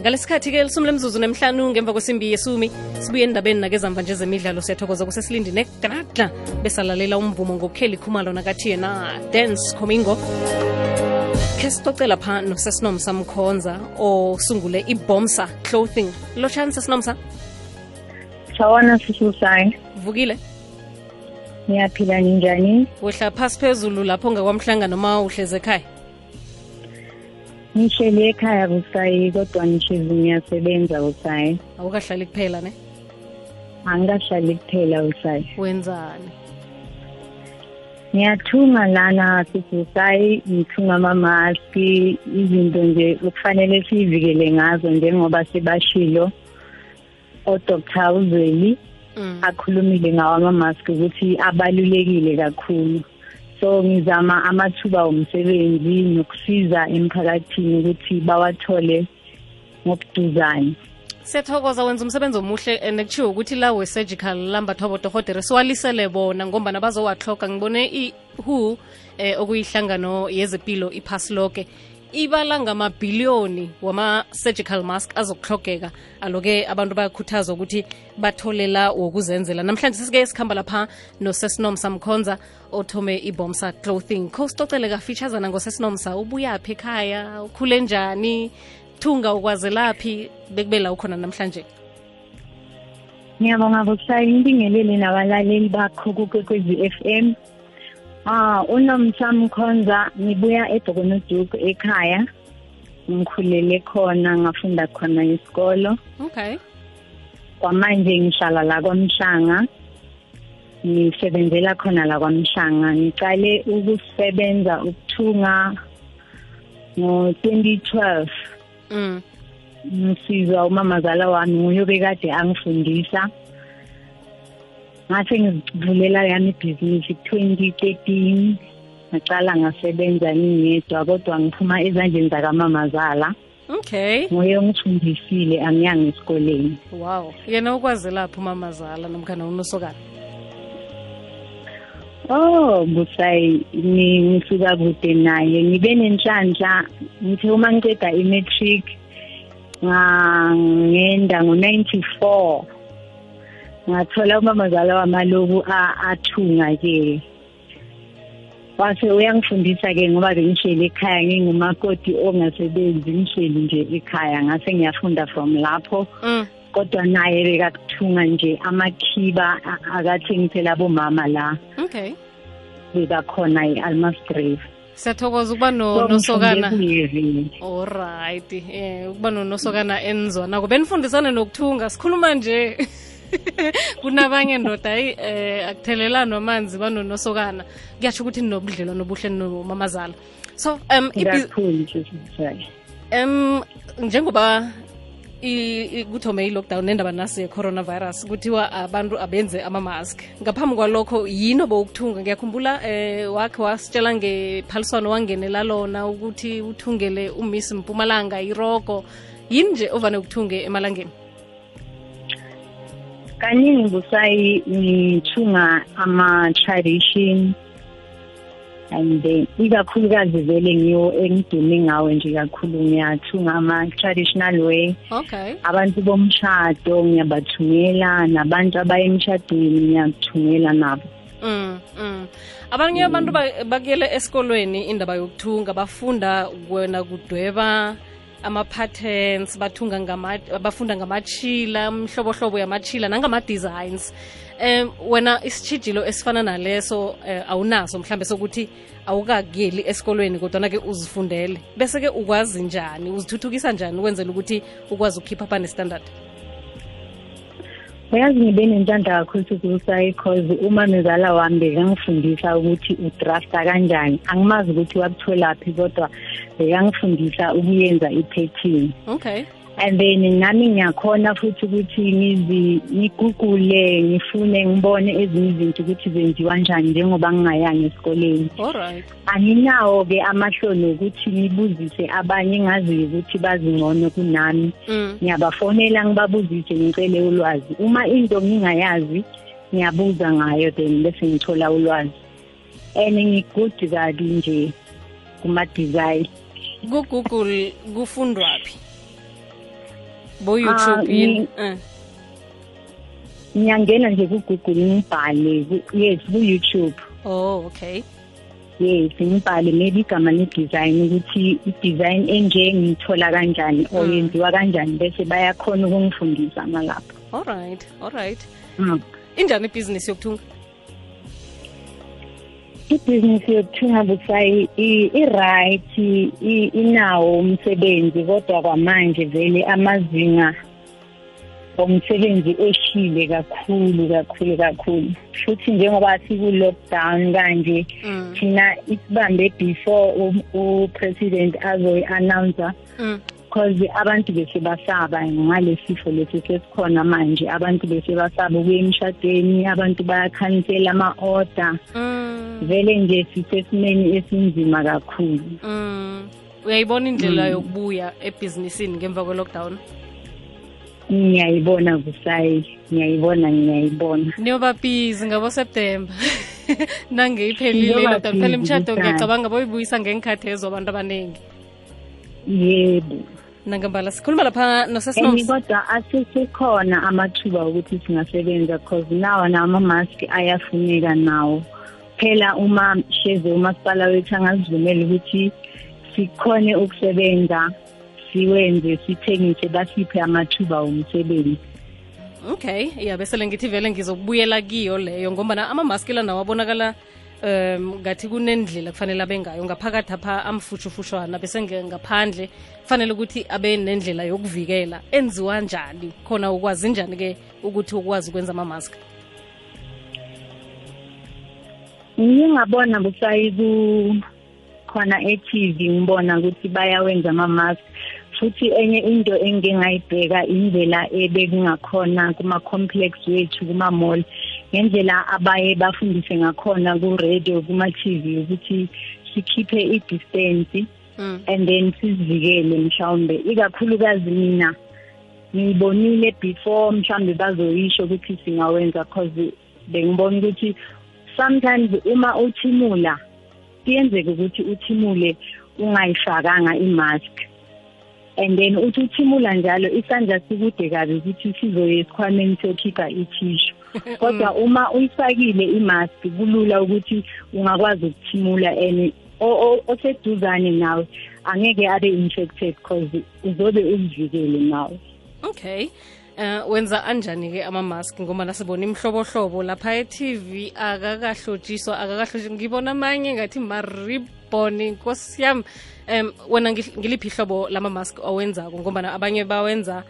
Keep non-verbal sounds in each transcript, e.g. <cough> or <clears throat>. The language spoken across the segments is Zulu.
ngalesikhathi-ke lisumi lemzuzu nemhlanu ngemva kwesimbi yesumi sibuye endabeni nakezamva nje zemidlalo. Siyathokoza kusesilindi negadla besalalela umvumo ngokukheli khumalo nakathi yena dance comingo khe sicocela pha nosesinomsa mkhonza osungule ibomsa clothing. Lotshani sesinomsa sawona sisusayi vukile? Niyaphila ninjani? Wehla phasi phezulu lapho ngakwamhlanga noma uhleze ekhaya ngihleli ekhaya busayi kodwa ngishizi ngiyasebenza busayi awukahlali kuphela ne? Angikahlali kuphela busayi wenzani? Ngiyathunga lana sibusayi ngithunga amamaski izinto nje okufanele siyivikele ngazo njengoba sebashilo. Odr uzweli mm. akhulumile ngawo amamaski ukuthi abalulekile kakhulu. So ngizama amathuba omsebenzi nokusiza emphakathini ukuthi bawathole ngokuduzane. Siyathokoza wenza umsebenzi omuhle and kuchiwo ukuthi la we-surgical lambathwa bodohotere siwalisele bona ngombana bazowahloga ngibone i-who eh, okuyihlangano yezempilo iphasi loke ibala ngamabhiliyoni wama-surgical mask azokuhlogeka aloke abantu bayakhuthazwa ukuthi batholela wokuzenzela. Namhlanje sesike sikhamba lapha nosesinomsa mkhonza othome ibomsa clothing. Kho sicocele kafitshazana ngosesinomsa ubuyaphi ekhaya? Ukhule njani? Thunga ukwazelaphi bekube la ukhona namhlanje. Ngiyabonga busayi ngibingelele nabalaleli bakho kukekwezi f m Ah, unomtham khonza ngibuya eDokonoduku ekhaya. Ngikhulele khona ngafunda khona isikolo. okay Kwamanje ngihlala la kwaMhlanga. Ngisebenzela khona la kwaMhlanga. Ngiqale ukusebenza ukuthunga ngo-2012. mm. Ngisizwa umamazala wami nguye bekade angifundisa. Ngase ngizivulela yami ibhizinisi 2013 ngaqala ngasebenza ngingedwa kodwa ngiphuma ezandleni zakamamazala. Okay. Nguye ongifundisile angiyanga esikoleni. Wow. Yena ukwazelaphi umamazala nomkhana unosokana oh busayi ngisuka kude naye ngibe nenhlanhla. Ngithe uma ngiceda i-matric ngangenda ngo-94 ngathola umamazala wamaloku athunga-ke wase uyangifundisa-ke ngoba bengihleli ekhaya ngingumakoti ongasebenzi ngihleli nje ekhaya. Ngase ngiyafunda from lapho. Mm. kodwa naye bekakuthunga nje amakhiba akathengisela bomama la. Okay. Bekakhona e-almasgrave siyathokoza ukuba no- nosokana. alright eh ukuba nonosokana enzwanako benifundisane nokuthunga. Sikhuluma nje. <laughs> <laughs> kunabanye ndoda hayi eh akuthelelana amanzi banonosokana kuyasho ukuthi ninobudlelwa nobuhle nomamazala so um um njengoba kuthome i-lockdown nendaba nasi ye-coronavirus kuthiwa abantu abenze ama-mask. Ngaphambi kwalokho yini obowukuthunga? Ngiyakhumbula eh wakhe wasitshela ngephaliswano wangenela lona ukuthi uthungele umiss mpumalanga irogo. Yini nje ovane ukuthunge emalangeni kaningi busayi ngithunga ama-tradition and then ikakhulukazi vele ngiwo engidume ngawe nje kakhulu ngiyathunga ama-traditional way. Okay. Abantu bomshado ngiyabathungela nabantu abaya emshadweni ngiyakuthungela nabo. Mm, mm. abanye abantu ba- bakuyele esikolweni indaba yokuthunga bafunda wena kudweba ama-patterns bathunga bafunda ngamachila mhlobohlobo yamachila nangama-designs. Um wena isitshijilo esifana naleso eh, awunaso mhlambe sokuthi awukakuyeli esikolweni kodwana-ke uzifundele. Bese-ke ukwazi njani uzithuthukisa njani ukwenzela ukuthi ukwazi ukukhipha phane standard uyazi ngibe nentanda kakhulu sikusayi cause uma mezala wami bekangifundisa ukuthi udrafta kanjani angimazi ukuthi wakutholaphi kodwa bekangifundisa ukuyenza i-pattern. Okay. And then nami ngiyakhona futhi ukuthi ngizi ngigugule ngifune ngibone ezinye izinto ukuthi zenziwa njani njengoba ngingayanga esikoleni. Alright anginawo-ke amahloni ukuthi ngibuzise abanye engaziyo ukuthi bazingcono kunami. Mm. ngiyabafonela ngibabuzise ngicele ulwazi. Uma into ngingayazi ngiyabuza ngayo then bese ngithola ulwazi. And ngigudi kabi nje kuma-design. Kugoogle kufundwaphi bo-youtube Ah, yini? ni- Eh. ngiyangena nje ku-google ngibhale ku- yes ku-youtube. Oh okay. Yes ngibhale maybe igama le-design ukuthi i-design enje ngiyithola kanjani or Mm. yenziwa kanjani bese bayakhona ukungifundisa ngalapho alright alright mm. injani ibhizinisi yokuthunga? Ibhizinisi yokuthunga busayi i- i-right i- inawo umsebenzi kodwa kwamanje vele amazinga omsebenzi ehlile kakhulu kakhulu kakhulu futhi njengoba siku-lockdown kanje Mm. thina isibambe before u- upresident azoyi-announcer Mm. because abantu bese basaba ngale sifo lesi sesikhona manje abantu bese basaba ukuya emshadweni abantu bayakhansela ama-order Mm. vele nje sisesimeni esinzima kakhulu Mm. uyayibona indlela Mm. yokubuya ebhizinisini ngemva kwe-lockdown ngiyayibona kusayi ngiyayibona ngiyayibona niyoba busy ngabo-september <laughs> nange iphelile Niyoba i-lockdown phela busy, imishado Busayi. ngiyacabanga boyibuyisa ngeenkhathi ezo abantu abaningi yebo nangembala sikhuluma lapha and nosesinomsi kodwa asesekhona amathuba okuthi singasebenza because nawa nama-mask ayafuneka nawo. Phela uma sheze umasipala wethu angazivumela ukuthi sikhone ukusebenza siwenze sithengise basiphe amathuba womsebenzi okay ya besele ngithi vele ngizokubuyela kiyo leyo ngombana amamaski la nawo abonakala um ngathi kunendlela kufanele abe ngayo. Ngaphakathi apha amfutshufushwana bese nge- ngaphandle kufanele ukuthi abe nendlela yokuvikela. Enziwa njani? Khona ukwazi njani-ke ukuthi ukwazi ukwenza amamaski ngingabona busayi ku khona e-TV ngibona ukuthi bayawenza ama-mask. Futhi enye into engingayibheka indlela ebekungakhona kuma-complex wethu kuma-mall. Ngendlela abaye bafundise ngakhona ku-radio kuma-TV ukuthi sikhiphe i-distance mm. and then sizivikele mhlawumbe ikakhulukazi mina ngiyibonile before mhlawumbe bazoyisho ukuthi singawenza cause bengibona ukuthi sometimes uma uthimula kuyenzeka ukuthi uthimule ungayifakanga imask and then uthi uthimula njalo isandla sikude kabi ukuthi sizoye esikhwameni sokhipha ithishu <laughs> kodwa uma uyifakile imask kulula ukuthi ungakwazi ukuthimula and o- o- oseduzane nawe angeke abe infected because uzobe uzivikele nawe. Okay. Uh, wenza anjani-ke amamaski ngoba nasibona imihlobohlobo lapha e-tv akakahlotshiswa akakahlotshiswa. Ngibona amanye ngathi mariboni nkosi yami um wena ngil- ngiliphi ihlobo lamamaski owenzako? Ngombana abanye bawenza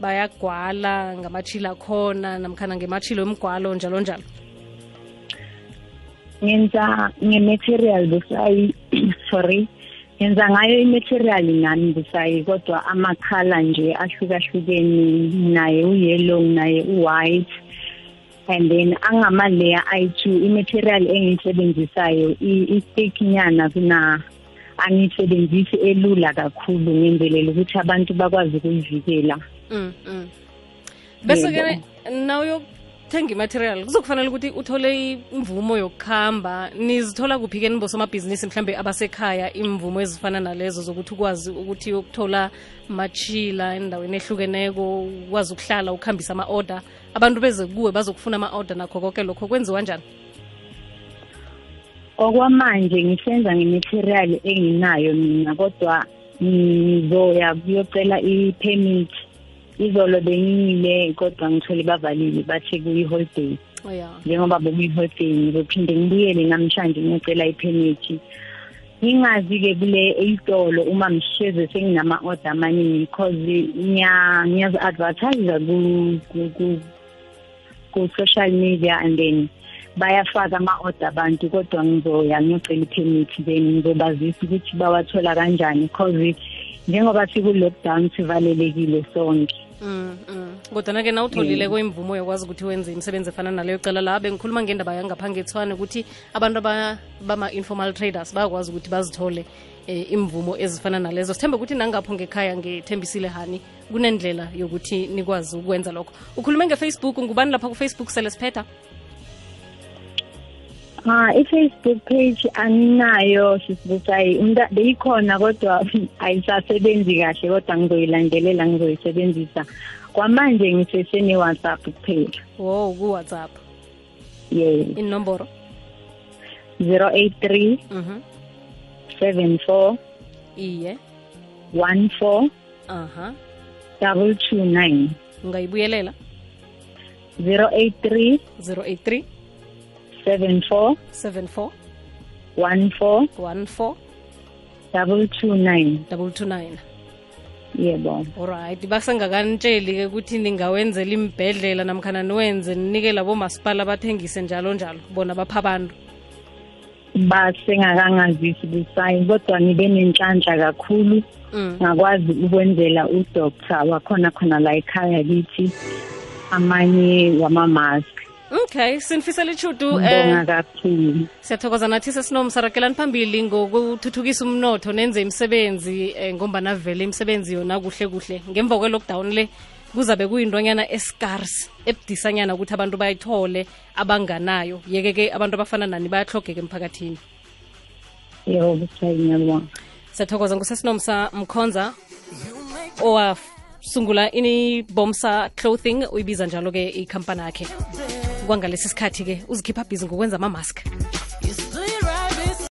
bayagwala ngamatshilo akhona namkhana ngematshilo emgwalo njalo njalo. Ngenza nge-material busayi <clears throat> sorry. Ngenza ngayo i-material nami busayi kodwa amakhala nje ahlukahlukeni naye u-yellow naye u-white and then angama-layer ayi-two i-material engiyisebenzisayo i-stick nyana kuna angiyisebenzisi elula kakhulu ngenzelela ukuthi abantu bakwazi ukuyivikela. Mm, mm. bese-ke na uyokuthenga imaterial kuzokufanele ukuthi uthole imvumo yokuhamba nizithola kuphi-ke nibosomabhizinisi mhlambe abasekhaya imvumo ezifana nalezo zokuthi ukwazi ukuthi uyokuthola machila endaweni ehlukeneko ukwazi ukuhlala ukuhambisa ama-order abantu beze kuwe bazokufuna ama-order nakho konke lokho kwenziwa njani? Okwamanje ngisenza ngematerial enginayo mina kodwa ngizoya kuyocela i-permit. Izolo bengiyile kodwa ngithole bavalile bathe kuyi-holiday. Oh, ya njengoba bekuyi-holiday ngizophinde ngibuyele namhlanje ngiyocela i-permit. Ngingazi-ke kule eyitolo uma ngisheze senginama-order amaningi because ngiya- ngiyazi-advertise ku-social media and then bayafaka ama-order abantu kodwa ngizoya ngiyocela i-permit then ngizobazisa ukuthi bawathola kanjani because njengoba siku-lockdown sivalelekile sonke Mm, mm. kodwa-na-ke na utholileko imvumo yokwazi ukuthi wenze imisebenzi efana naleyo cala la bengikhuluma ngendaba yangaphangethwane ukuthi abantu bama-informal traders bayakwazi ukuthi bazithole eh, imvumo ezifana nalezo. Sithembe ukuthi nangapho ngekhaya ngethembisile hani kunendlela yokuthi nikwazi ukwenza lokho. Ukhulume ngefacebook ngubani lapha kufacebook selesiphetha Ah, i-Facebook page anginayo sisibucayi. Umnta beyikhona kodwa ayisasebenzi kahle kodwa ngizoyilandelela ngizoyisebenzisa. Kwamanje ngisesene WhatsApp kuphela. wo ku-whatsapp Yeah. inomboro 083 mhm 74 iye 14 aha 229. ungayibuyelela 083 083 74 74 14 14 229. double two nine Yebo. alright basengakanitsheli-ke ukuthi ningawenzela imbhedlela namkhana niwenze ninike labo masipala bathengise njalo njalo bona bapha abantu basengakangazisi busayi kodwa ngibe nenhlanhla kakhulu mm. ngakwazi ukwenzela udoctor wakhona khona la ekhaya kithi amanye wama-mask okay sinifisela ichudu um kakhulu siyathokoza nathi sesinom sarakelani phambili ngokuthuthukisa umnotho nenze imisebenzi eh, ngombana vele imisebenzi yona kuhle kuhle. Ngemva kwe-lockdown le kuzabe kuyintonyana escars ebudisanyana ukuthi abantu bayithole abanganayo. Yeke-ke abantu abafana nani bayahlogeka emphakathini. Yebo ngiyabonga siyathokoza ngusesinomsa mkhonza owasungula inibomsa clothing uyibiza njalo-ke ikhampani yakhe kwangalesi sikhathi-ke uzikhipha bhizi ngokwenza ama-mask